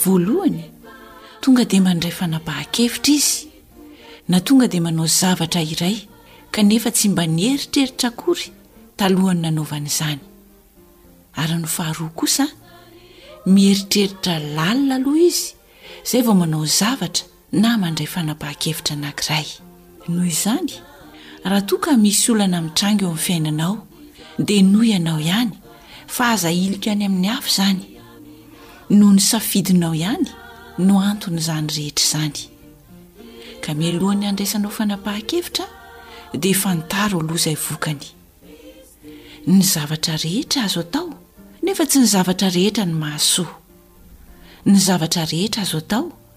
Voalohany, tonga dia mandray fanapahan-kevitra izy, na tonga dia manao zavatra iray kanefa tsy mba nieritreritra akory talohan'ny nanaovany izany. Ary ny faharoa kosa, mieritreritra lalina aloha izy, izay vao manao zavatra, na mandray fanapahan-kevitra anankiray. Noho izany, raha toa ka misy olana mitranga eo amin'ny fiainanao, dia noho ianao ihany, fa aza ahilika any amin'ny hafa izany. Noho ny safidinao ihany no anton'izany rehetra izany. Ka mialohan'ny handraisanao fanapahan-kevitra, dia fantaro aloha izay vokany. Ny zavatra rehetra azo atao, nefa tsy ny zavatra rehetra ny mahasoa. Ny zavatra rehetra azo atao,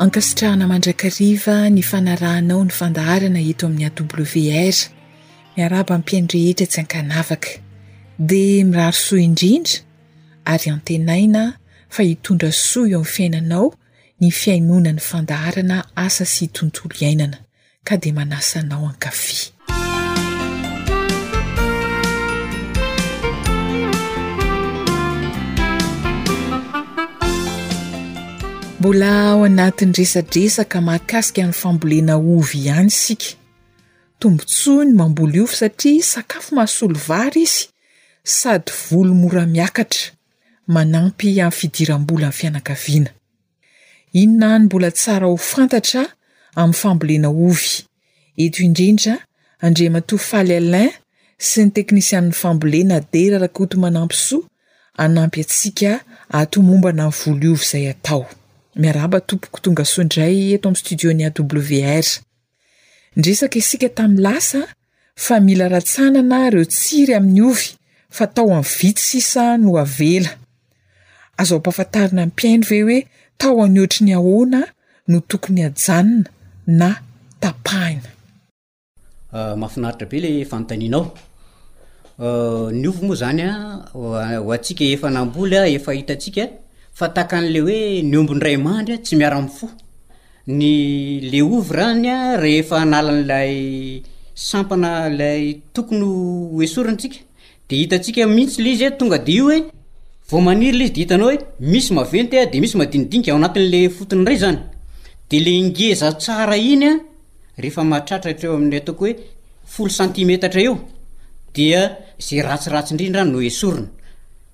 Ankasitrahana mandrakariva ny fanarahanao ny fandaharana eto amin'ny AWR. Miarahaba ny mpihaino rehetra tsy ankanavaka. Dia mirary soa indrindra ary antenaina fa hitondra soa eo amin'ny fiainanao ny fihainoana ny fandaharana Asa sy Tontolo Iainana. ka dia manasa anao hankafy. Mbola ao anatin'ny resadresaka mahakasika ny fambolena ovy ihany isika. Tombontsoa ny mamboly ovy satria sakafo mahasolo vary izy sady voly mora miakatra, manampy amin'ny fidiram-bola amin'ny fianakaviana. Inona any mbola tsara ho fantatra amin'ny fambolena ovy? Eto indrindra, Andriamatoa Faly Alain sy ny teknisianin'ny fambolena Dera Rakotomanampisoa hanampy antsika ato mombana ny voliovy izay atao. Miarahaba tompoko tongasoa indray eto amin'ny studio-n'ny AWR. Niresaka isika tamin'ny lasa fa mila rantsanana ireo tsiry amin'ny ovy fa tao amin'ny vitsy sisa no avela. Azo ampahafantarina ny mpihaino ve hoe tahony ohatry ny ahoana no tokony hajanona na tapahina? Ah, mahafinaritra be ilay fanontanianao. Ah, ny ovy moa izany an, ho antsika efa namboly an, efa hitantsika fa tahaka an'ilay hoe ny omby indray mandry an, tsy miara-mifoha. Ny Leouvre any rehefa hanala an'ilay sampana ilay tokony ho esorintsika de hitantsika mihitsy le izy hoe tonga de io hoe vao maniry le izy de hitanao hoe misy maventy a de misy madinidinika ao anatin'le fotony ndray zany de le ngeza tsara iny a rehefa mahatratra hatreo amin'ny ataoko hoe folo santimetatra eo dia ze ratsiratsy indrindra no esorina.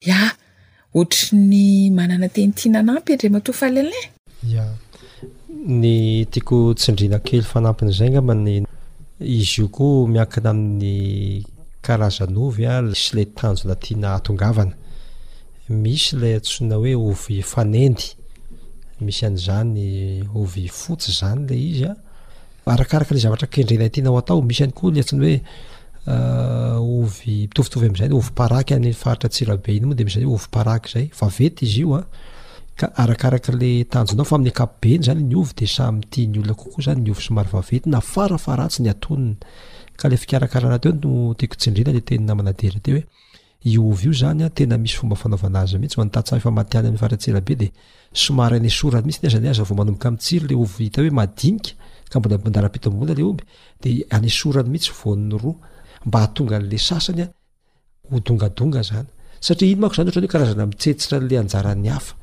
Ya, ohatry ny manana teny tiana hanampy Andriamatoa Falelin? Ya, ny tiako tsindriana kely fanampin'izay angamba ny izy io koa miankina amin'ny karazan'ovy ary sy ilay tanjona tiana hahatongavana. Misy ilay antsoina hoe ovy fanendy, misy an'izany ovy fotsy izany ilay izy an, Arakaraka ny zavatra kendrenay tiana ho atao, misy ihany koa ny antsoina hoe ovy mitovitovy amin'izay ny ovy paraky any faritra Antsirabe iny moa dia misy izay ovy paraky izay, vaventy izy io a, ka arakaraka le tanjonao fa amin'ny ankapobeny izany ny ovy dia samy tian'ny olona kokoa izany ny ovy somary vaventy na farafaharatsiny atonony, ka ilay fikarakarana teo no tiako tsindriana ilay tenin'ny namana Dera teo hoe, Io ovy io zany an tena misy fomba fanaovana azy mihitsy fa ny tantsaha efa matihanina amin'ny faratsiana be dia somary any esorany mihitsy nefa zany aza vao manomboka mitsiry le ovy hita hoe madinika ka mbola mandala am-pitomboana le omby dia any esorany mihitsy voan'ny roa mba hahatonga an'le sasany an ho dongadonga zany satria iny manko zany ohatrany hoe karazana mitsetsitra an'le anjaran'ny hafa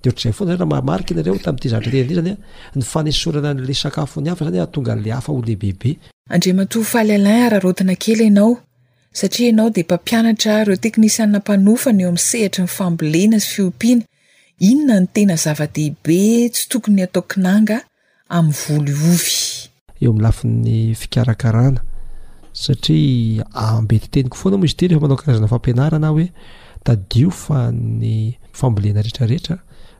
dia ohatr'izay foana zany raha mahamarika ianareo tamin'ity zatra tena ity zany an ny fanesorana an'le sakafon'ny hafa zany hahatonga an'le hafa ho lehibebe Andriamatoa Faly Alain araraotina kely ianao satria ianao dia mpampianatra ireo teknisiana mpanofana eo amin'ny sehatry ny fambolena sy fiompiana, inona no tena zava-dehibe tsy tokony hatao kinanga amin'ny voly ovy? eo amin'ny lafiny fikarakarana satria ambetiteniko foana moa izy ity rehefa manao karazana fampianarana aho hoe tadio fa ny fambolena rehetra rehetra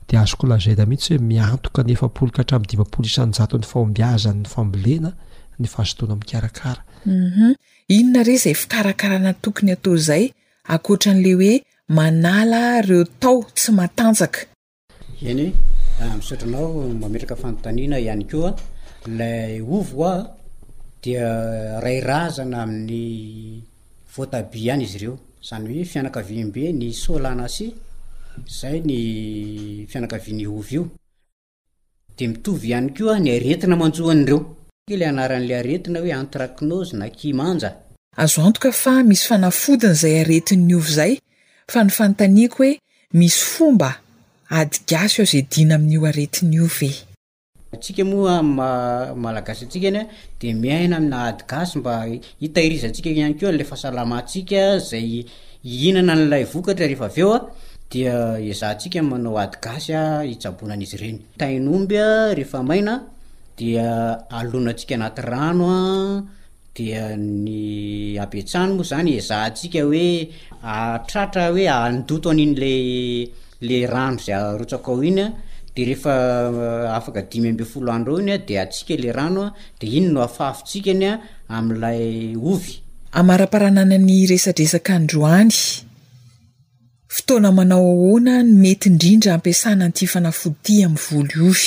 dia azoko lazaina mihitsy hoe miantoka ny efapolo ka hatramin'ny dimampolo isanjaton'ny fahombiazan'ny fambolena ny fahazotoana mikarakara. Mhm. Inona re izay fikarakarana tokony atao izay ankoatra an'ilay hoe manala ireo tao tsy matanjaka? Eny eh, misaotra anao, mametraka fanontaniana ihany koa. Ilay ovy hoa dia ray razana amin'ny voatabia ihany izy ireo, izany hoe fianakaviam-be ny Solanaceae, izay ny fianakavian'io ovy io. Dia mitovy ihany koa ny aretina manjo an'ireo. Ilay anaran'ilay aretina hoe anthracnose na kimanja. Azo antoka fa misy fanafodiny izay aretin'ny ovy izay fa ny fanontaniako hoe misy fomba ady gasy azo iadiana amin'io aretin'ny ovy ve? Antsika moa amin'ny maha malagasy antsika ny dia miaina amina ady gasy mba hitahirizantsika ihany koa an'ilay fahasalamantsika izay Hihinana an'ilay vokatra rehefa avy eo dia ezahantsika ny manao ady gasy hitsaboana an'izy ireny. Tain'omby rehefa maina dia alonantsika anaty rano dia ny habetsahany moa izany ezahantsika hoe ahatratra hoe handoto an'iny ilay Ilay rano izay arotsako ao iny an, dia rehefa afaka dimy ambin'ny folo andro eo iny an, dia atsika ilay rano an, dia iny no afafotsika ny an, amin'ilay ovy. Amaraparanana ny resadresaka androany. Fotoana manao ahoana no mety indrindra hampiasana an'ity fanafody ity amin'ny volo ovy?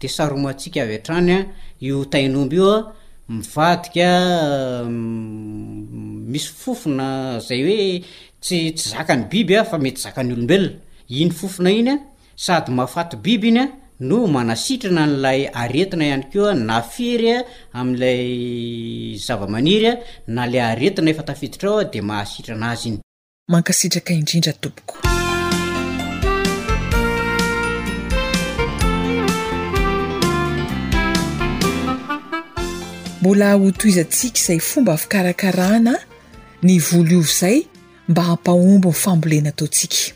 de saromantsika avy hatrany io tain'omby io mivadika misy fofona zay hoe tsy tsy zakan'ny biby fa mety zakan'ny olombelona iny fofona iny sady mahafaty biby iny no manasitrana an'ilay aretina ihany koa na firy amin'ilay zava-maniry na le aretina efa tafiditra ao dia mahasitrana azy iny Mankasitraka indrindra tompoko. Mbola ho tohizantsika izay fomba fikarakarana ny volo ovy izay mba hampahomby ny fambolena ataontsika.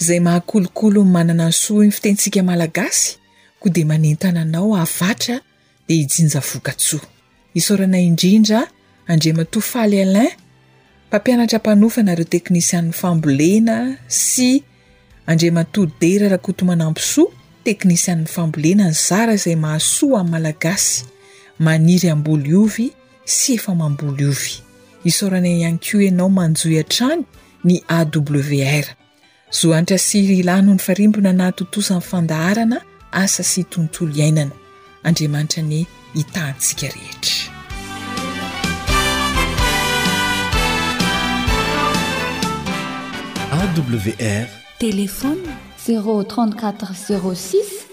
Izay mahakolokolo ny manana ny soa hoy ny fitenintsika malagasy koa dia manentana anao havatra dia i Jinja Vokatsoa. Isaorana indrindra Andriamatoa Faly Alain, mpampianatra mpanofa anareo teknisian'ny fambolena sy Andriamatoa Dera Rakotomanampisoa, teknisian'ny fambolena nizara izay mahasoa amin'ny Malagasy maniry hamboly ovy sy efa mamboly ovy. Isaorana ihany koa ianao manjohy hatrany ny AWR. Zo hanitra sy hilà noho ny farimbona nahatontosa ny fandaharana, asa sy tontolo iainana. Andriamanitra anie hitaha antsika rehetra. AWR Téléphone 034 06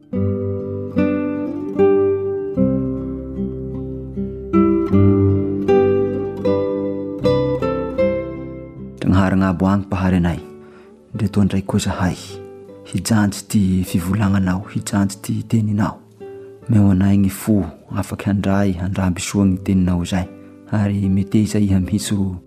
Tagnaharagnaabo agny Mpahary anay, ndre toa ndray koa zahay hijanjy ty fivolagnanao, hijanjy ty teninao. Meo anay gny fo afaky handray handramby soa gny teninao zay, ary meteza iha mihitsy ro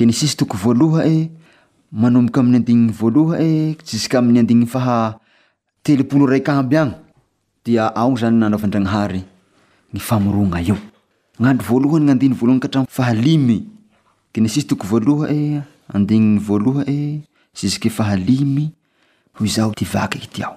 Genesisy toko voaloha e, manomboka amin'ny andininy voaloha e ziska amin'ny andininy faha telopolo iraika amby agny dia ao izany nanaovan-Dragnahary ny famorogna io. Gny andro voalohany gny andininy voalohany ka hatramin'ny faha limy, genesisy toko voaloha e andininy voaloha e zisike faha limy, hoy izao ty vaky ty ao.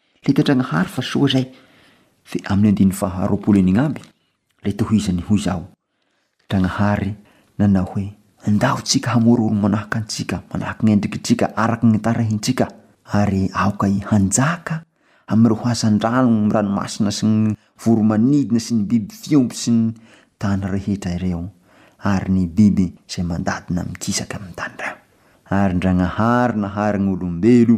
Leten'Agnahary fa soa zay fe amin'ny andininy faha roapolo eny ngamby le tohizany hoy zaho Ndragnahary nanao hoe ndao tsika hamory olo manahaka antsika manahaka ny endrikitrika araka ny tarehintsika ary aoka i hanjaka amin'ireo hazandrano ny ranomasina sy ny voromanidina sy ny biby fiompy sy ny tany rehetra ireo ary ny biby zay mandadina mikisaka amin'ny tany reo ary Ndragnahary nahary gnolombelo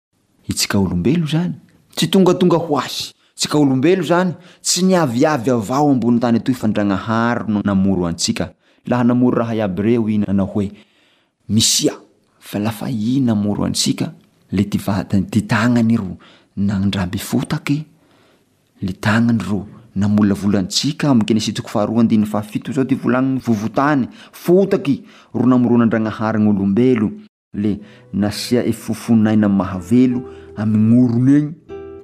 Itsika olombelo izany tsy tongatonga ho azy. Tsika olombelo izany tsy niaviavy avao ambony tany atoy fa Ndragnahary no namoro antsika. Laha namoro raha iaby reo i nanao hoe misia fa lafa i namoro antsika le ty vatany ty tagnany ro nandramby fotake le tagnany ro namolavola antsika am Genesisy toko faharoa andininy fahafito zao ty volagny vovotany fotaky ro namoronan Ndragnahary gn olombelo. Le nasia e fofon'aina mahavelo amign orony egny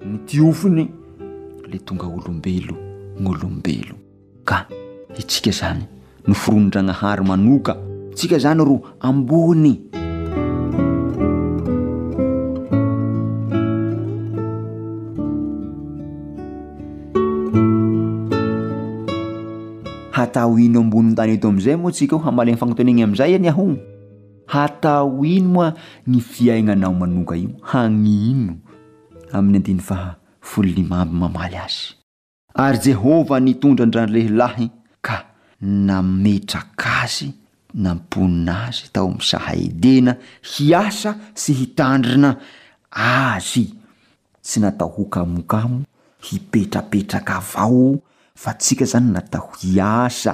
ny tiofony le tonga olombelo gny olombelo. Ka itsika zany noforonin-dragnahary manoka tsika zany ro ambony. Hatao ino ambonin-tany eto amizay moa tsika eo hamalian-fagnontaniagna amizay anie hono? Hatao ino moa ny fiaignanao manoka io? Hagnino? Amin'ny andininy faha folo lima amby mamaly azy. Ary Jehovah nitondra an-dRalehilahy ka nametraka azy namponina azy tao amin'ny saha Edena hiasa sy hitandrina azy. Tsy natao ho kamokamo, hipetrapetraka avao fa tsika zany natao hiasa.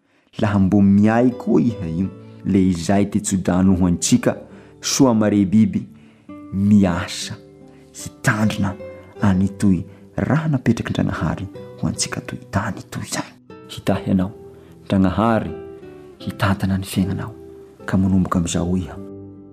Laha mbô miahy koa iha io, le izay ty tso-drano ho antsika soa mare biby miasa hitandrina an'itoy raha napetrak'Ndragnahary ho antsika toy tany itoy izany. Hitahy anao Ndragnahary hitantana ny fiaignanao ka manomboka amizao iha.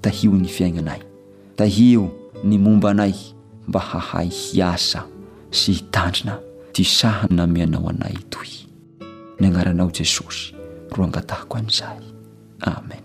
Tahio ny fiaignanay. Tahio ny momba anay mba hahay hiasa sy hitandrina ty saha nameanao anay toy. Ny agnaranao Jesosy ro angatahiko an'izay. Amen.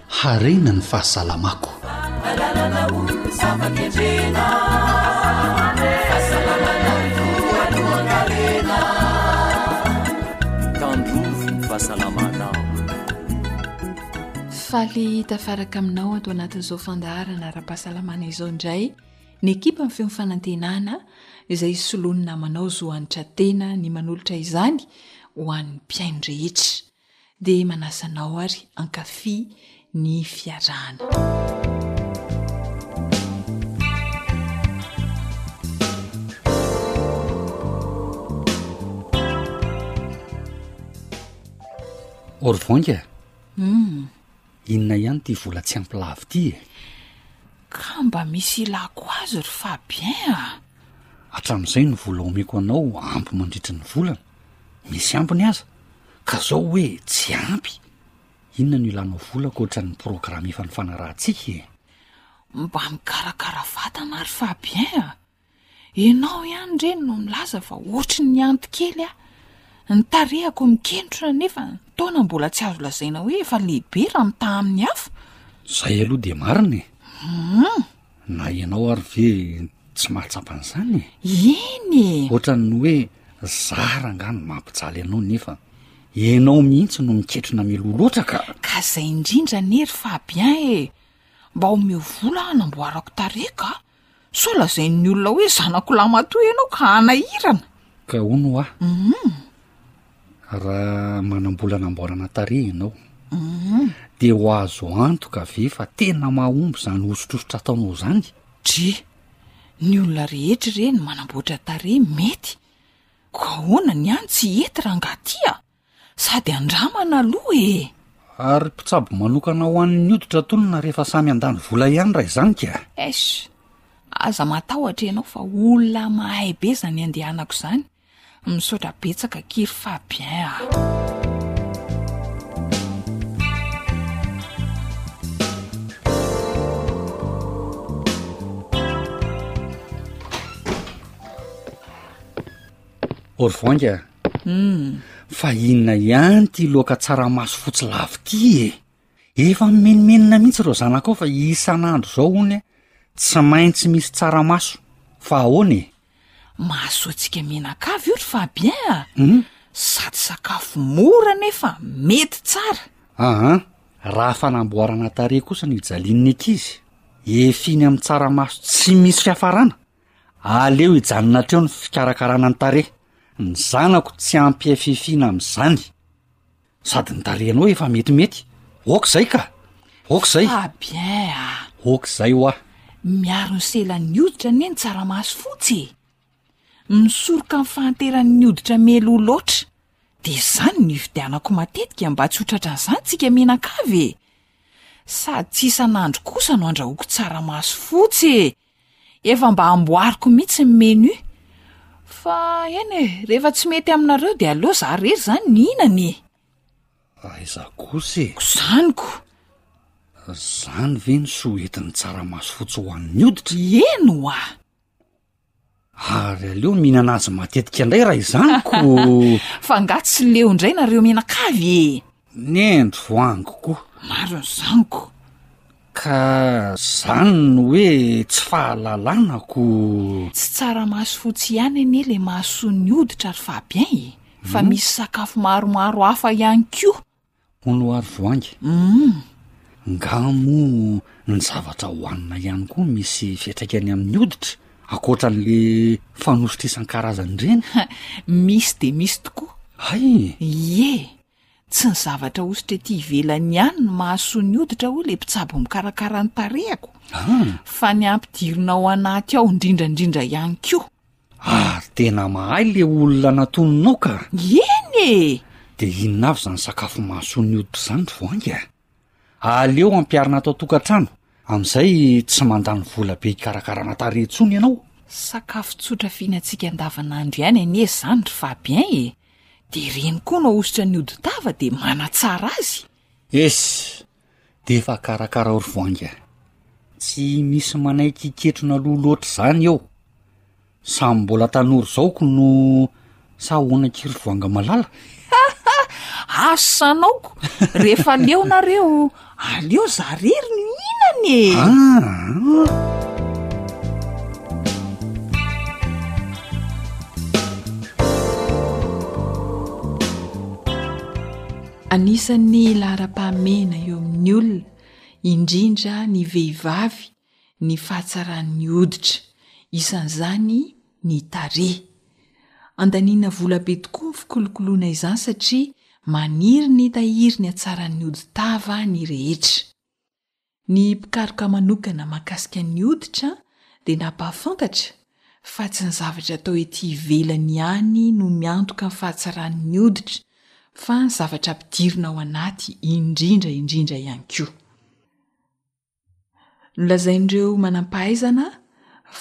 Harena ny fahasalamako. Alalana ho zava-kendrena. Fahasalamana voalohan-karena. Tandrovy ny fahasalamanao. Faly tafaraka aminao ato anatin'izao fandaharana ara-pahasalamana izao indray ny ekipan'ny Feon'ny Fanantenana izay soloan'ny namanao Zo Hanitra Tena ny manolotra izany ho an'ny mpihaino rehetra. Dia manasa anao ary hankafy ny fiarahana. orvonga hmm. inona ihany ity vola tsy ampilavy ity e ka mba misy ilako azy ry fa bien a ah. hatramin'izay ny vola omeko anao ampy mandritry ny volana misy ampiny aza Ka zao hoe tsy ampy? Inona no ilanao vola ankoatran'ny programme efa nifanarahantsika e? Mba mikarakara vatana ary Fabien a! Ianao ihany re no milaza fa ohatry ny anty kely aho. Ny tarehako mikentrona nefa ny taona mbola tsy azo lazaina hoe efa lehibe raha mitaha amin'ny hafa. Zay aloha dia marina e! Hum! na ianao ary ve tsy mahatsapa an'izany e eny e ohatran'ny hoe zara nga no mampijaly ianao nefa ianao mihitsy no miketrina miloa loatra ka ka izay indrindra anery fa bien e mba omeo vola hanamboarako tareka a sao lazain'ny olona hoe zanako lamatoa ianao ka hanahirana ka hono ho ah Raha manam-bola anamboarana tarehy ianao, dia ho azo antoka ve fa tena mahomby izany hosotrosotra ataonao izany? Dry, ny olona rehetra re ny manamboatra tarehy mety, koa ahoana ny any tsy hety rangaha ty a! Sady andramana aloha e! Ary mpitsabo manokana ho an'ny hoditra tonina rehefa samy handany vola ihany raha izany ka! Eish, aza matahotra ianao fa olona mahay be izany andehanako izany, Misaotra betsaka akia ry Fabien a. orvoinga hmm. fa inona ihany ty loaka tsaramaso fotsy lavo ty e efa mimenomenona mihitsy reo zanakao fa isan'andro zao ony a tsy maintsy misy tsaramaso fa ahoana e Mahasoa antsika mianakavy io ry Fabien a! Hum? Sady sakafo mora nefa mety tsara. Aa, raha fanamboarana tarehy kosa ny jalian'ny ankizy, efiny amin'ny tsaramaso tsy misy fiafarana. Aleo hijanona hatreo ny fikarakarana ny tarehy. Ny zanako tsy ampiefifina amin'izany. Sady ny tarehinao efa metimety ok zay ka ok zay fa bien a ok zay hoa miaro ny selan'ny hoditra anie ny tsaramaso fotsy e misoroka ny fahanteran'ny hoditra melo loatra de zany no ividianako matetika mba tsy ho tratran'izany tsika mihinan-kavy e sady tsy isan'andro kosa no andrahoako tsaramaso fotsy e Efa mba amboariko mihitsy ny menu. Fa eny e, rehefa tsy mety aminareo dia aleo za rery zany ny hinana e. Aiza kosa e. Kuzaniko. Zany ve ny soa entin'ny tsaramaso fotsy ho an'ny hoditra? Eny oa. Ary aleo mihinana azy matetika indray raha izany ko Fa nga tsy leo indray nareo mianakavy e Nendry voangy koa Maro ny zaniko Ka zany no hoe tsy fahalalana ko Tsy tsara maso fotsy ihany anie le mahasoa ny hoditra ry Fabien e Fa misy sakafo maromaro hafa ihany koa Hono ary voahangy. Humm! Ngah moa ny zavatra hohanina ihany koa misy fiatraikany amin'ny hoditra, ankoatra an'le fanositra isan-karazany ireny? Misy dia misy tokoa. Hay! Ie! Tsy ny zavatra ahosotra ety ivelany ihany no mahasoa ny hoditra hoy le mpitsabo mikarakara ny tarehako, fa ny ampidirina ao anaty ao indrindrandrindra ihany koa. Ary tena mahay le olona natoninao ka! Eny e! De inona avy zany sakafo mahasoa ny hoditra zany ry Voahangy a! Aleo ampiarina ato an-tokantrano, am'zay tsy mandany vola be hikarakarana tarehy intsony ianao. Sakafo tsotra fihinantsika andavanandro ihany anie zany ry Fabien e! De reny koa no ahosotra ny hoditava de manatsara azy! Esy! dia efa akarakarao ry voaingy a! tsy misy manaiky hiketrona loha loatra izany eo, samy mbola tanora izao ko no sa ahoana akia ry voanga malala? asa anao ko rehefa leo nareo aleo za rery no hinana e ah, ah. Anisan'ny laharam-pahamehana eo amin'ny olona, indrindra ny vehivavy, ny fahatsaran'ny hoditra. Isan'izany ny tarehy. Andaniana vola be tokoa ny fikolokoloana izany satria maniry ny hitahiry ny hatsaran'ny hodi-tava ny rehetra. Ny mpikaroka manokana mahakasika ny hoditra dia nampahafantatra fa tsy ny zavatra atao ety ivelany ihany no miantoka ny fahatsaran'ny hoditra fa ny zavatra ampidirina ao anaty indrindra indrindra ihany koa. Nolazain'ireo manampahaizana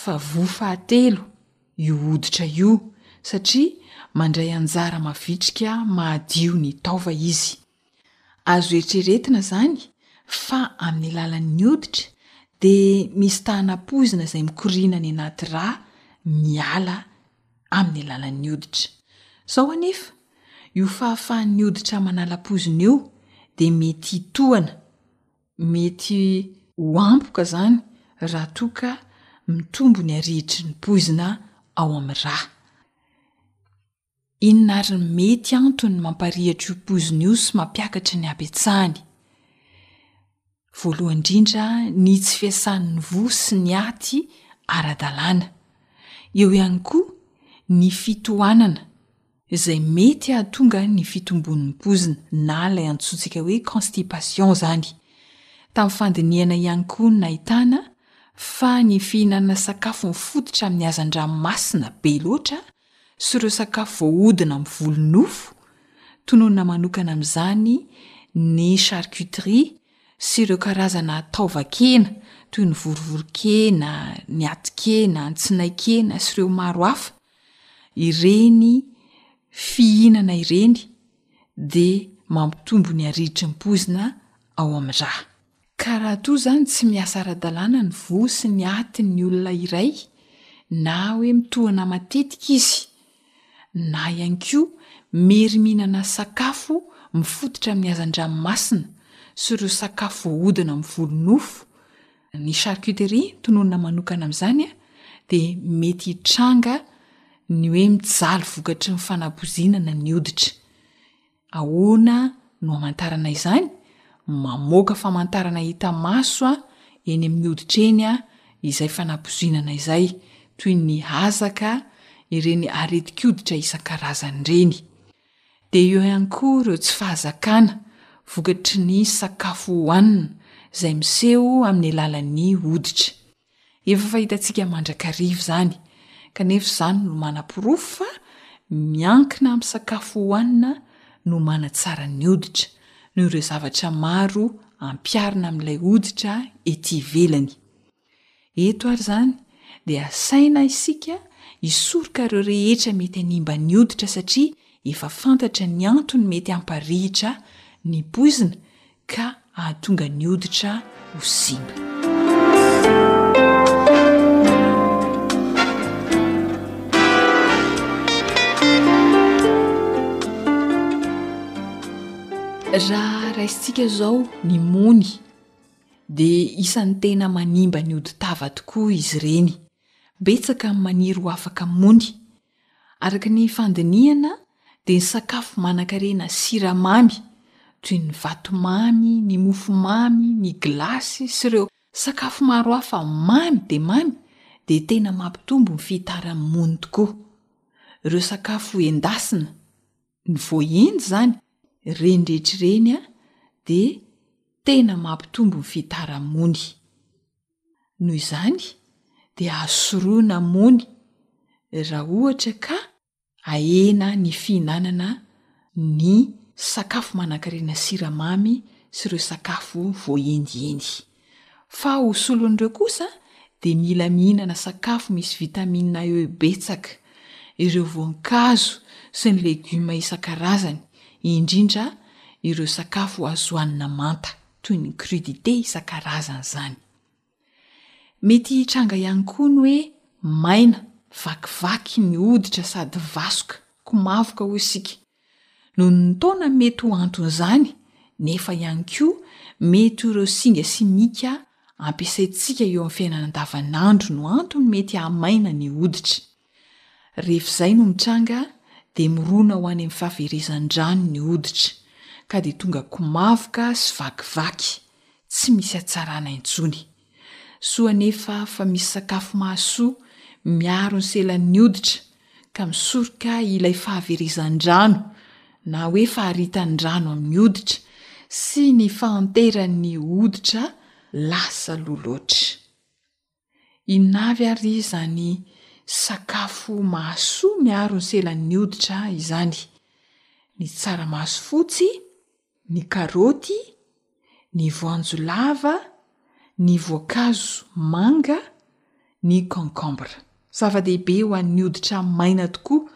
fa voa fahatelo io hoditra io satria mandray anjara mavitrika mahadio ny taova izy. Azo eritreretina izany fa amin'ny lalan'ny hoditra dia misy tahana poizina izay mikoriana any anaty rà miala amin'ny alalan'ny hoditra. Sao anefa, io fahafahan'ny hoditra manala poizina io dia mety hitohana, mety ho ampoka izany raha toa ka mitombo ny harihitry ny poizina ao amin'ny rà. Inona ary ny mety antony mamparihatr' io poziny io sy mampiakatry ny habetsahany? Voalohany indrindra, ny tsy fiasan' ny voa sy ny aty ara-dalàna. Eo ihany koa ny fitohanana, izay mety hahatonga ny fitombon' ny pozina, na ilay antsointsika hoe constipation izany. Tamin'ny fandinihana ihany koa no nahitana fa ny fihinanana sakafo mifototra amin' ny hazan-dranomasina be loatra sy ireo sakafo voahodina amin'ny volo nofo, tononina manokana amin'izany ny charcuterie sy ireo karazana taovan-kena toy ny vorovoron-kena, ny atikena, ny tsinaikena sy ireo maro hafa, ireny fihinana ireny dia mampitombo ny haridritry ny poizina ao amin'ny rà. Ka raha toa izany tsy miasa ara-dalàna ny voa sy ny atin'ny olona iray, na hoe mitohana matetika izy, na ihany koa mery mihinana sakafo mifototra amin'ny hazan-dranomasina sy ireo sakafo voahodina amin'ny volon'ofo, ny charcuterie tononina manokana amin'izany, dia mety hitranga ny hoe mijaly vokatry ny fanabozinana ny hoditra. Ahoana no hamantarana izany? Mamoaka famantarana hita maso eny amin'ny hoditra eny izay fanapozinana izay, toy ny hazaka, ireny aretin-koditra isan-karazany ireny. Dia eo ihany koa ireo tsy fahazakana vokatry ny sakafo hohanina izay miseho amin'ny alalan'ny hoditra. Efa fahitantsika mandrakariva izany, kanefa izany no manaporofo fa miankina amin'ny sakafo hohanina no manatsara ny hoditra, noho ireo zavatra maro ampiharina amin'ilay hoditra ety ivelany. Eto ary izany dia asaina isika hisoroka ireo rehetra mety hanimba ny hoditra satria efa fantatra ny antony mety hamparihitra ny poizina ka hahatonga ny hoditra ho simba. Raha raisintsika izao ny mony dia isan'ny tena manimba ny hodi-tava tokoa izy ireny. Betsaka ny maniry ho afaka mony Araka ny fandinihana dia ny sakafo manankarena siramamy toy ny vatomamy, ny mofomamy, ny gilasy sy ireo sakafo maro hafa mamy dia mamy dia tena mampitombo ny fihitaran'ny mony tokoa. Ireo sakafo endasina, ny voaendy izany, ireny rehetra ireny dia tena mampitombo ny fihitaran'ny mony. Noho izany dia azo sorohina mony raha ohatra ka ahena ny fihinanana ny sakafo manankarena siramamy sy ireo sakafo voaendiendy. Fa ho solon'ireo kosa dia mila mihinana sakafo misy vitamina E betsaka, ireo voankazo sy ny legioma isan-karazany, indrindra ireo sakafo azo hanina manta. toy ny crudité isan-karazany izany. Mety hitranga ihany koa ny hoe maina, vakivaky ny hoditra sady vasoka, komavoka hoy isika. Noho ny taona mety ho anton'izany, nefa ihany koa mety ho ireo singa simika ampiasaintsika eo amin'ny fiainana andavanandro no antony mety hahamaina ny hoditra. Rehefa izay no mitranga dia mirona ho any amin'ny fahaverezan-drano ny hoditra, ka dia tonga komavoka sy vakivaky, tsy misy hatsarana intsony. Soa anefa fa misy sakafo mahasoa miaro ny selan'ny hoditra, ka misoroka ilay fahaverezan-drano na hoe faharitan'ny rano amin'ny hoditra sy ny fahanteran'ny hoditra lasa lo loatra. Inona avy àry izany sakafo mahasoa miaro ny selan'ny hoditra izany? Ny tsaramaso fotsy, ny karaoty, ny voanjo lava, ny voankazo manga, ny concombre. Zava-dehibe ho an'ny hoditra maina tokoa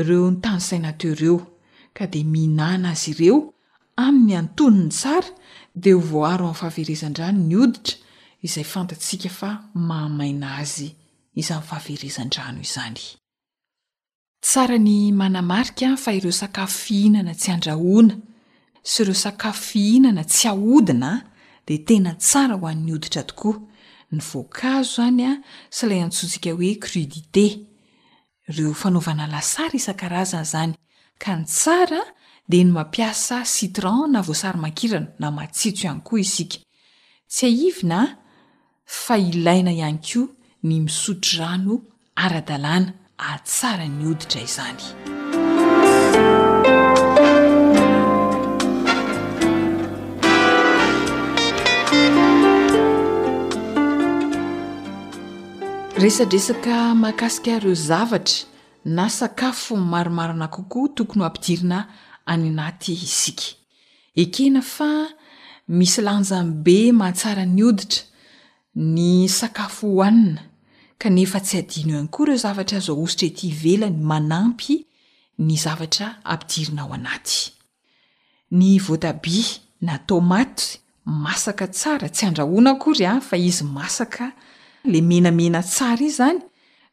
ireo tanisaina teo ireo, ka dia mihinàna azy ireo Amin' ny antonin' ny sary dia ho voaaro amin' ny fahaverezan-drano ny hoditra izay fantatsika fa mahamaina azy izany fahaverezan-drano izany. Tsara ny manamarika fa ireo sakafo fihinana tsy andrahoina sy ireo sakafo fihinana tsy ahodina dia tena tsara ho an' ny hoditra tokoa, ny voankazo izany sy ilay antsointsika hoe crudité, ireo fanaovana lasary isan-karazany izany ka ny tsara dia ny mampiasa citron na voasary makirana na matsitso ihany koa isika. Tsiahivina fa ilaina ihany koa ny misotro rano ara-dalàna ahatsara ny hoditra izany. Resadresaka mahakasika ireo zavatra na sakafo marimarina kokoa tokony ho ampidirina any anaty isika. Ekena fa misy lanjany be mahatsara ny hoditra ny sakafo hohanina, kanefa tsy adino ihany koa ireo zavatra azo ahosotra ety ivelany manampy ny zavatra ampidirina ao anaty. Ny voatabia na tomaty masaka tsara tsy andrahoana akory a fa izy masaka le menamena tsara izy zany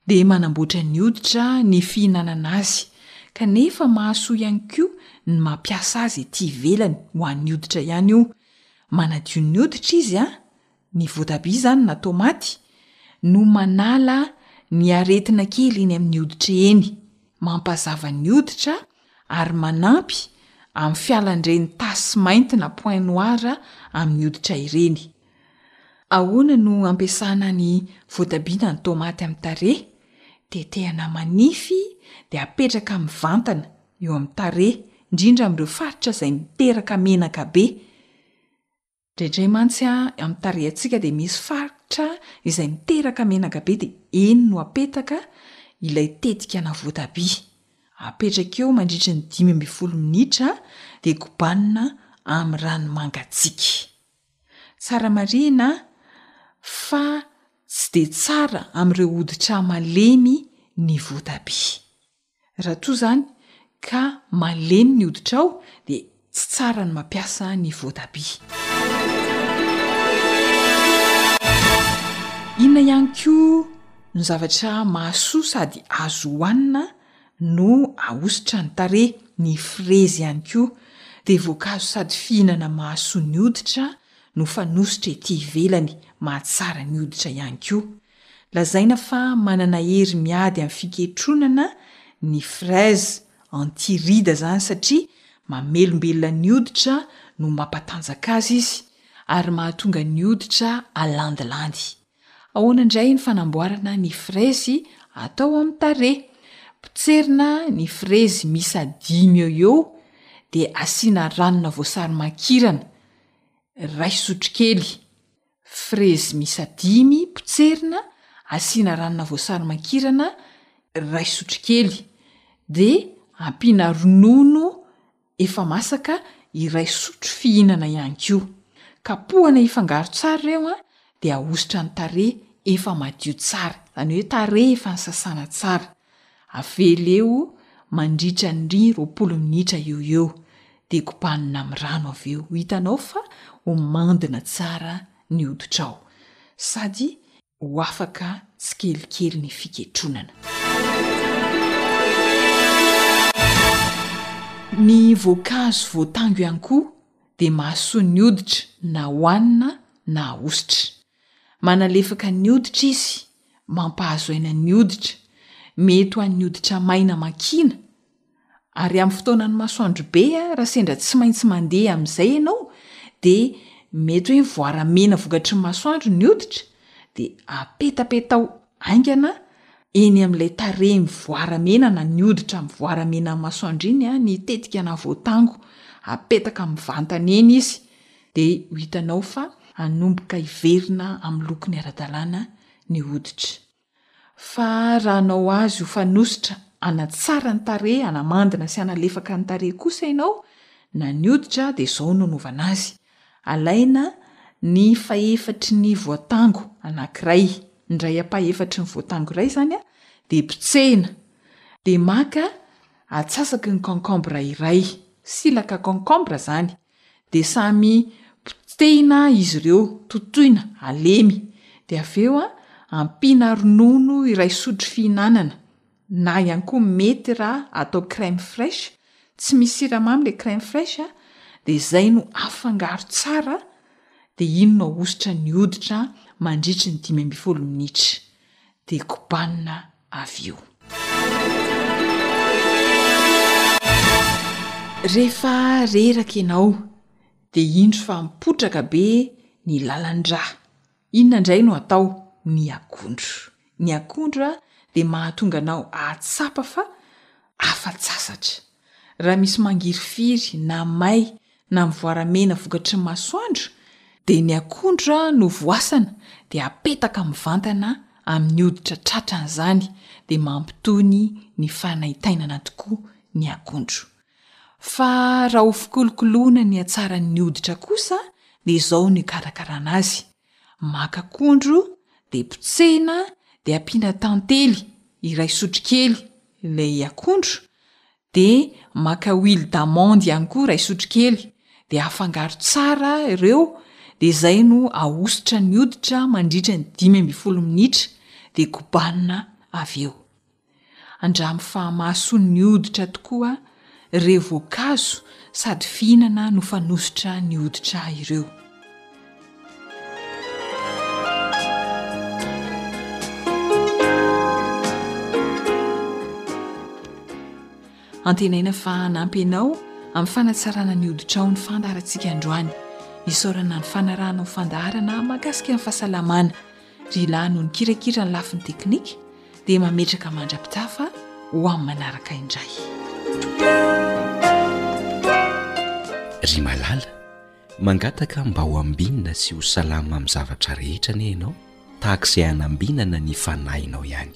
de manamboatra ny hoditra ny fihinanana azy kanefa mahasoa ihany koa ny mampiasa azy ety ivelany ho an'ny hoditra ihany io manadio ny hoditra izy a Ny voatabia izany na tomaty no manala ny aretina kely eny amin'ny hoditra eny, mampazava ny hoditra ary manampy amin'ny fialan'ireny tasy mainty na point noir amin'ny hoditra ireny. Ahoana no ampiasana ny voatabia na ny tomaty amin'ny tarehy? Tetehana manify dia apetraka mivantana eo amin'ny tarehy, indrindra amin'ireo faritra izay miteraka menaka be. Dredrey mantsy a, amin'ny tarehintsika dia misy faritra izay miteraka menaka be dia eny no apetaka ilay tetikana voatabia. Apetraka eo mandritry ny dimy ambin'ny folo minitra dia kobanina amin'ny rano mangatsiaka. Tsara marihina fa tsy dia tsara amin'ireo hoditra malemy ny voatabia. Raha toa izany ka malemy ny hoditrao dia tsy tsara ny mampiasa ny voatabia. Inona ihany koa no zavatra mahasoa sady azo hohanina no ahosotra ny tarehy? Ny frezy ihany koa dia voankazo sady fihinana mahasoa ny hoditra no fanosotra ety ivelany, mahatsara ny hoditra ihany koa. Lazaina fa manana hery miady amin'ny fiketronana ny fraise, anti-ride izany satria mamelombelona ny hoditra no mampatanjaka azy izy ary mahatonga ny hoditra alandilandy. Ahoana indray ny fanamboarana ny frezy atao amin'ny tarehy? Potserina ny frezy miisa dimy eo eo dia asiana ranona voasarimakirana iray sotrokely. Frezy miisa dimy potserina asiana ranona voasary mankirana iray sotrokely dia ampiana ronono efa masaka iray sotro fihinana ihany koa. Kapohana hifangaro tsara ireo an dia ahosotra ny tarehy efa madio tsara, izany hoe tarehy efa nosasana tsara. Aveleo mandritra ny roapolo minitra eo eo dia kobanina amin'ny rano avy eo. Ho hitanao fa ho mandina tsara ny hoditrao sady ho afaka tsikelikely ny fiketronana. Ny voankazo voatango ihany koa dia mahasoa ny hoditra na hohanina na ahosotra. Manalefaka ny hoditra izy, mampahazo aina ny hoditra, mety ho an'ny hoditra maina makiana, ary amin'ny fotoanan'ny masoandro be raha sendra tsy maintsy mandeha amin'izay ianao dia mety hoe voaramena vokatry ny masoandro ny hoditra dia apetapetao Haingana, eny amin'ilay tarehy mivoara mena na ny hoditra mivoara mena amin'ny masoandriny ny tetika na voatango, apetaka mivantana eny izy dia ho hitanao fa hanomboka hiverina amin'ny lokony ara-dalàna ny hoditra. Fa raha hanao azy ho fanosotra hanatsara ny tarehy, hanamandina sy hanalefaka ny tarehy kosa ianao na ny hoditra dia izao no hanaovana azy, Alaina ny fahefatry ny voatango anankiray, indray ampahefatry ny voatango iray izany dia potsehina, dia maka atsasaky ny concombre iray, silaka concombre izany, dia samy potehina izy ireo, totoina, alemy, dia avy eo ampiana ronono iray sotro fihinanana, na ihany koa mety raha atao crème fraiche, tsy misy siramamy le crème fraiche a, de zay no afangaro tsara de iny no ahosotra ny hoditra mandritry ny dimy ambin'ny folo minitra de kobanina avy eo. Rehefa reraka ianao de indro fa mipotraka be ny lalan-drà. Inona indray no atao ny akondro? Ny akondro dia mahatonga anao ahatsapa fa afa-tsasatra. Raha misy mangirifiry na may na mivoara mena vokatry ny masoandro dia ny akondro no voasana dia apetaka mivantana amin'ny hoditra tratran'izany dia mampitony ny fanaintainana tokoa ny akondro. Fa raha ho fikolokoloana ny hatsaran'ny hoditra kosa dia izao no hikarakarana azy, maka akondro dia potsehina dia ampiana tantely iray sotrokely ilay akondro dia maka huile d'amande ihany koa iray sotrokely dia afangaro tsara ireo dia izay no ahosotra ny hoditra mandritra ny dimy ambin'ny folo minitra dia kobanina avy eo. Andramo fa mahasonin'ny hoditra tokoa ireo voankazo sady fihinana nofanosotra ny hoditra ireo. Antenaina fa hanampy anao amin'ny fanatsarana ny hoditrao ny fandaharantsika androany. Isaorana ny fanarahanao fandaharana mahakasika ny fahasalamana. Ry lahy noho ny kirakira ny lafiny teknika dia mametraka mandra-pitafa ho amin'ny manaraka indray. Ry malala, mangataka mba ho ambinina sy ho salama amin'ny zavatra rehetra anie ianao tahaka izay hanambinana ny fanahinao ihany.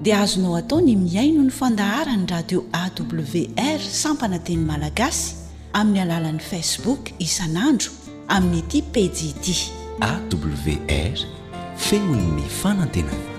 dia azonao atao ny mihaino ny fandaharan'ny radio awr sampana teny malagasy amin'ny alalan'ny facebook isan'andro amin'ity pejy ity. Awr, feon'ny fanantenana.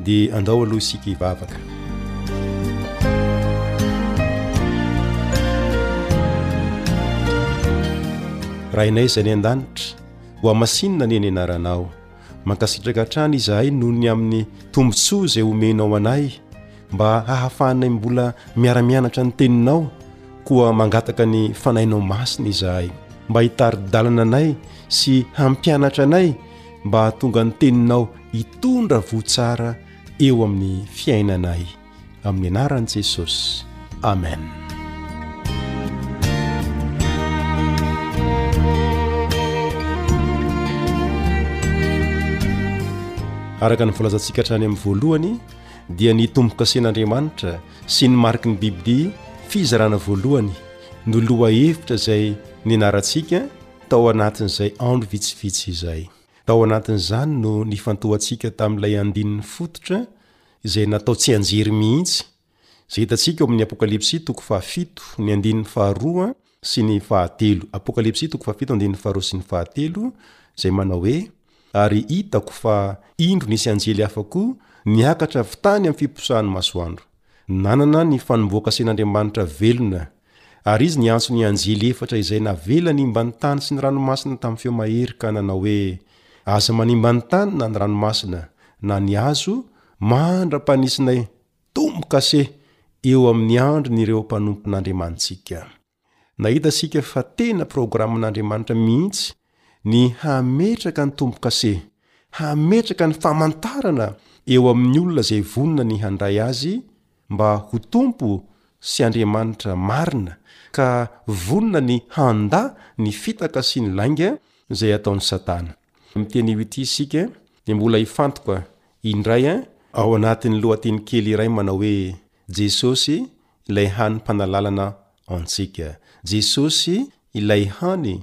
Dia andao aloha isika hivavaka. Rainay izay any an-danitra, ho amasinina anie ny anaranao. Mankasitraka hatrany izahay noho ny amin'ny tombontsoa izay omenao anay mba hahafahanay mbola miara-mianatra ny teninao, koa mangataka ny fanahinao masina izahay mba hitari-dalana anay sy hampianatra anay mba hahatonga ny teninao hitondra voa tsara eo amin'ny fiainanay amin'ny anaran'i Jesosy Amen araka ny volazantsika hatrany amin'ny voalohany dia ny tombokasen'andriamanitra sy ny mariky ny bibidia fizarana voalohany no loha hevitra izay ny anarantsika Tao anatin'izay andro vitsivitsy izay. Tao anatin'izany no nifantohantsika tamin'ilay andininy fototra izay natao tsianjery mihitsy, izay hitantsika ao amin'ny Apokalypsy toko fahafito, ny andininy faharoa sy ny fahatelo. Apokalypsy toko fahafito andininy faharoa sy ny fahatelo, izay manao hoe, Ary hitako fa indro nisy anjely hafa koa niakatra avy tany amin'ny fiposahan'ny masoandro, nanana ny fanomboakasen'Andriamanitra velona Ary izy niantso ny anjely efatra izay navela nimba ny tany sy ny ranomasina tamin'ny feo mahery ka nanao hoe, Aza manimba ny tany na ny ranomasina, na ny hazo, mandra-panisinay tombo-kase eo amin'ny andriny ireo mpanompon'Andriamanitsika. Nahita isika fa tena programan'Andriamanitra mihitsy Ny hametraka ny tombo-kase, hametraka ny famantarana eo amin'ny olona izay vonona ny handray Azy mba ho Tompo sy Andriamanitra marina ka vonona ny handà ny fitaka sy ny lainga izay ataon'i Satana. Miteny io ity isika dia mbola hifantoka indray ao anatin'ny lohateny kely iray manao hoe Jesosy ilay hany mpanalalana antsika. Jesosy ilay hany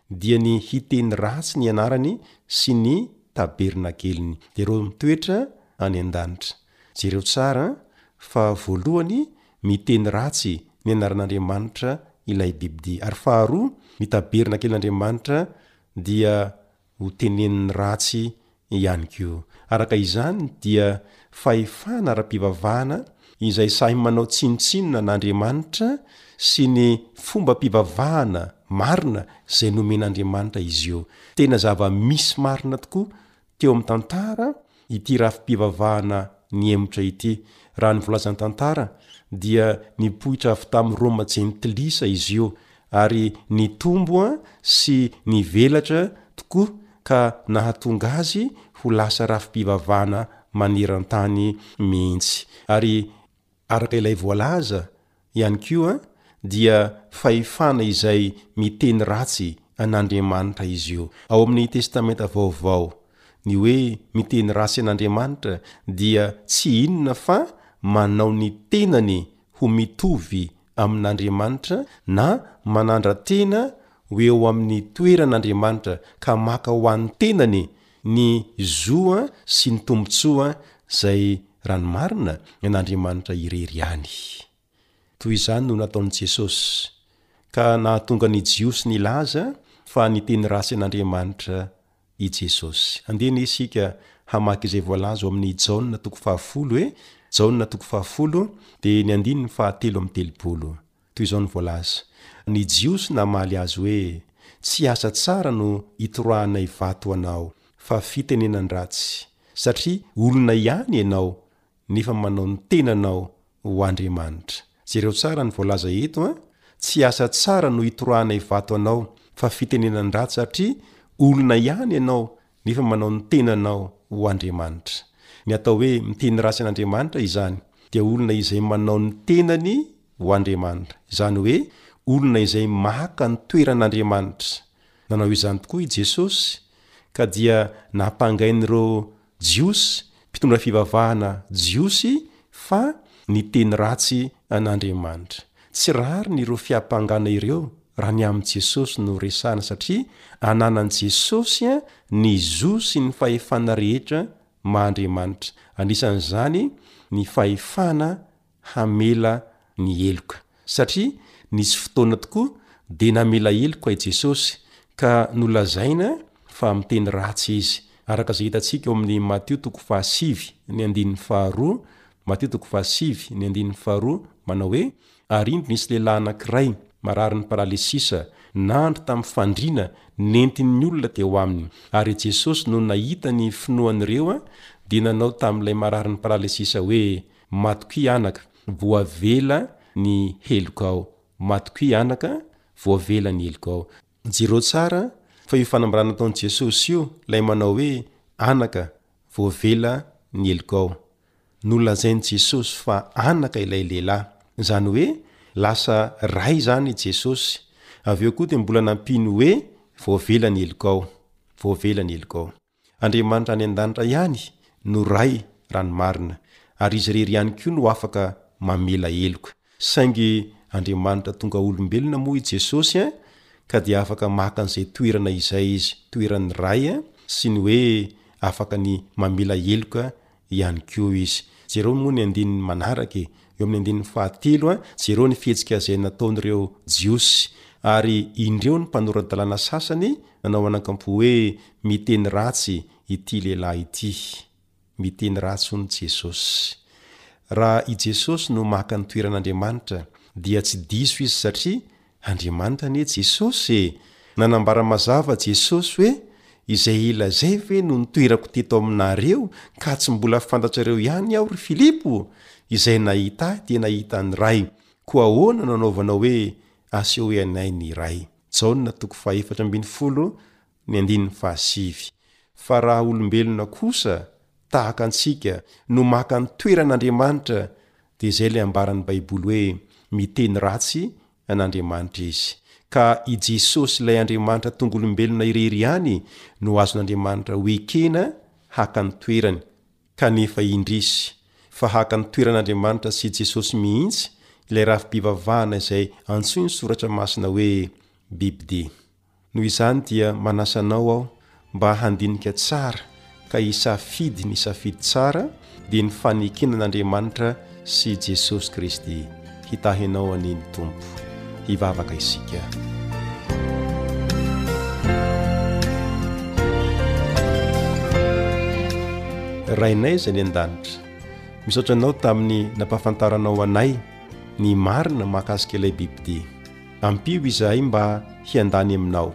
dia ny hiteny ratsy ny anarany sy ny tabernakeliny, ireo mitoetra any an-danitra. Jereo tsara fa voalohany, miteny ratsy ny anaran'Andriamanitra ilay bibidia, ary faharoa, ny tabernakelin'Andriamanitra dia hoteneniny ratsy Ihany koa. Araka izany, dia fahefana ara-pivavahana izay sahy manao tsinontsinona an'Andriamanitra sy ny fombam-pivavahana marina izay nomen'Andriamanitra izy io. Tena zava-misy marina tokoa teo amin'ny tantara ity rafi-pivavahana nihemotra ity. Raha ny volazan-tantara, dia nipoitra avy tamin'ny Roma jentilisa izy io, ary nitombo sy nivelatra tokoa ka nahatonga azy ho lasa rafi-pivavahana maneran-tany mihitsy. Ary araka ilay voalaza ihany koa dia fahefana izay miteny ratsy an'Andriamanitra izy io. Ao amin'ny Testamenta Vaovao, ny hoe miteny ratsy an'Andriamanitra dia tsy inona fa manao ny tenany ho mitovy amin'Andriamanitra na manandra-tena ho eo amin'ny toeran'Andriamanitra ka maka ho an'ny tenany ny zo sy ny tombontsoa izay raha ny marina an'Andriamanitra irery ihany. Toy izany no nataon'i Jesosy ka nahatonga ny Jiosy nilaza fa ny teny ratsy an'Andriamanitra i Jesosy. Andeha anie isika hamaky izay voalaza ao amin'ny Jaona toko fahafolo e, Jaona toko fahafolo dia ny andininy fahatelo amby telopolo. Toy izao no voalaza, Ny Jiosy namaly Azy hoe, Tsy asa tsara no itoroahanay vato ho Anao, fa fitenenan-dratsy, satria olona ihany Ianao, nefa manao ny tenanao ho andriamanitra. Jereo tsara ny voalaza eto an, tsy asa tsara no itorahanay vato anao fa fitenenan-dratsy satria olona ihany ianao nefa manao ny tenanao ho andriamanitra. Ny atao hoe miteny ratsy an'Andriamanitra izany dia olona izay manao ny tenany ho andriamanitra, izany hoe olona izay maka ny toeran'Andriamanitra. Nanao izany tokoa i Jesosy ka dia nampangain'ireo Jiosy, mpitondra fivavahana jiosy, fa niteny ratsy an'Andriamanitra. Tsy rariny ireo fiampangana ireo raha ny amin'i Jesosy no resahana satria ananan'i Jesosy ny zo sy ny fahefana rehetra maha Andriamanitra, anisan'izany ny fahefana hamela ny heloka. Satria nisy fotoana tokoa dia namela heloka i Jesosy, ka nolazaina fa miteny ratsy izy, araka izay hitantsika ao amin'ny Matio toko fahasivy ny andininy faharoa, Matio toko fahasivy ny andininy faharoa, manao hoe, Ary indro nisy lehilahy anankiray, mararin'ny paralesisa, nandry tamin'ny fandriana, nentin'ny olona teo aminy. Ary Jesosy no nahita ny finoan'ireo, dia nanao tamin'ilay mararin'ny paralesisa hoe, Matokia anaka, voavela ny helokao. Matokia anaka, voavela ny helokao. Jereo tsara fa io fanambarana ataon'i Jesosy io, ilay manao hoe, Anaka, voavela ny helokao. Nolazain'i Jesosy fa anaka ilay lehilahy. Izany hoe lasa ray izany i Jesosy. Avy eo koa dia mbola nampiany hoe, Voavela ny helokao. Voavela ny helokao. Andriamanitra any an-danitra ihany no Ray raha ny marina, ary Izy irery ihany koa no afaka mamela heloka. Saingy Andriamanitra tonga olombelona moa i Jesosy an, ka dia afaka maka an'izay toerana izay Izy, toeran'ny Ray sy ny hoe afaka ny mamela heloka ihany koa izy. Jereo moa ny andininy manaraka e! Eo amin'ny andininy fahatelo a, jereo ny fihetsika izay nataon'ireo Jiosy. Ary indreo ny mpanora-dalàna sasany nanao anankampo hoe, Miteny ratsy ity lehilahy ity. Miteny ratsy hono Jesosy. Raha i Jesosy no maka ny toeran'Andriamanitra, dia tsy diso izy satria Andriamanitra anie Jesosy e! Nanambara mazava Jesosy hoe izay ilazay ve no nitoerako teto aminareo ka tsy mbola fantatrareo ihany aho ry Filipo? Izay nahita ahy dia nahita ny Ray, koa ahoana no anaovanao hoe asehoy anay ny Ray? Jaona toko fahefatra ambin'ny folo ny andininy fahasivy. Fa raha olombelona kosa, tahaka antsika, no maka ny toeran'Andriamanitra, Dia izay ilay ambaran'ny Baiboly hoe miteny ratsy an'Andriamanitra izy. Ka i Jesosy ilay Andriamanitra tonga olombelona irery ihany no azon'Andriamanitra hoekena haka ny toerany. Kanefa indrisy, fa haka ny toeran'Andriamanitra sy Jesosy mihitsy ilay rafi-pivavahana izay antsoin'ny Soratra Masina hoe bibidia. Noho izany dia manasa anao aho mba handinika tsara ka hisafidy ny safidy tsara, dia ny fanekena an'Andriamanitra sy Jesosy Kristy. Hitahinao anie ny Tompo. Hivavaka isika. Rainay izay any an-danitra, misaotra anao tamin'ny nampahafantaranao anay ny marina mahakasika ilay bibidia. Ampio izahay mba hiandany aminao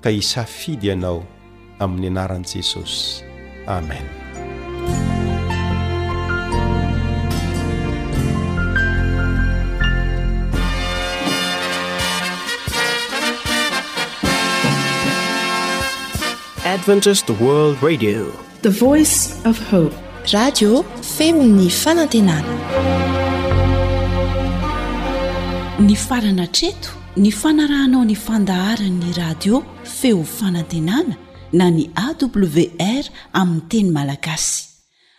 ka hisafidy anao amin'ny anaran'i Jesosy. Amen. Adventist World Radio The Voice of Hope. Radio feo ny fanantenana. Nifarana hatreto ny fanarahanao ny fandaharan'ny radio feo fanantenana na ny AWR amin'ny teny malagasy.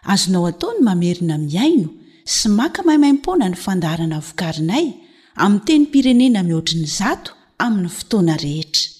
Azonao atao ny mamerina mihaino sy maka maimaimpoana ny fandaharana vokarinay amin'ny tenim-pirenena mihoatry ny zato amin'ny fotoana rehetra.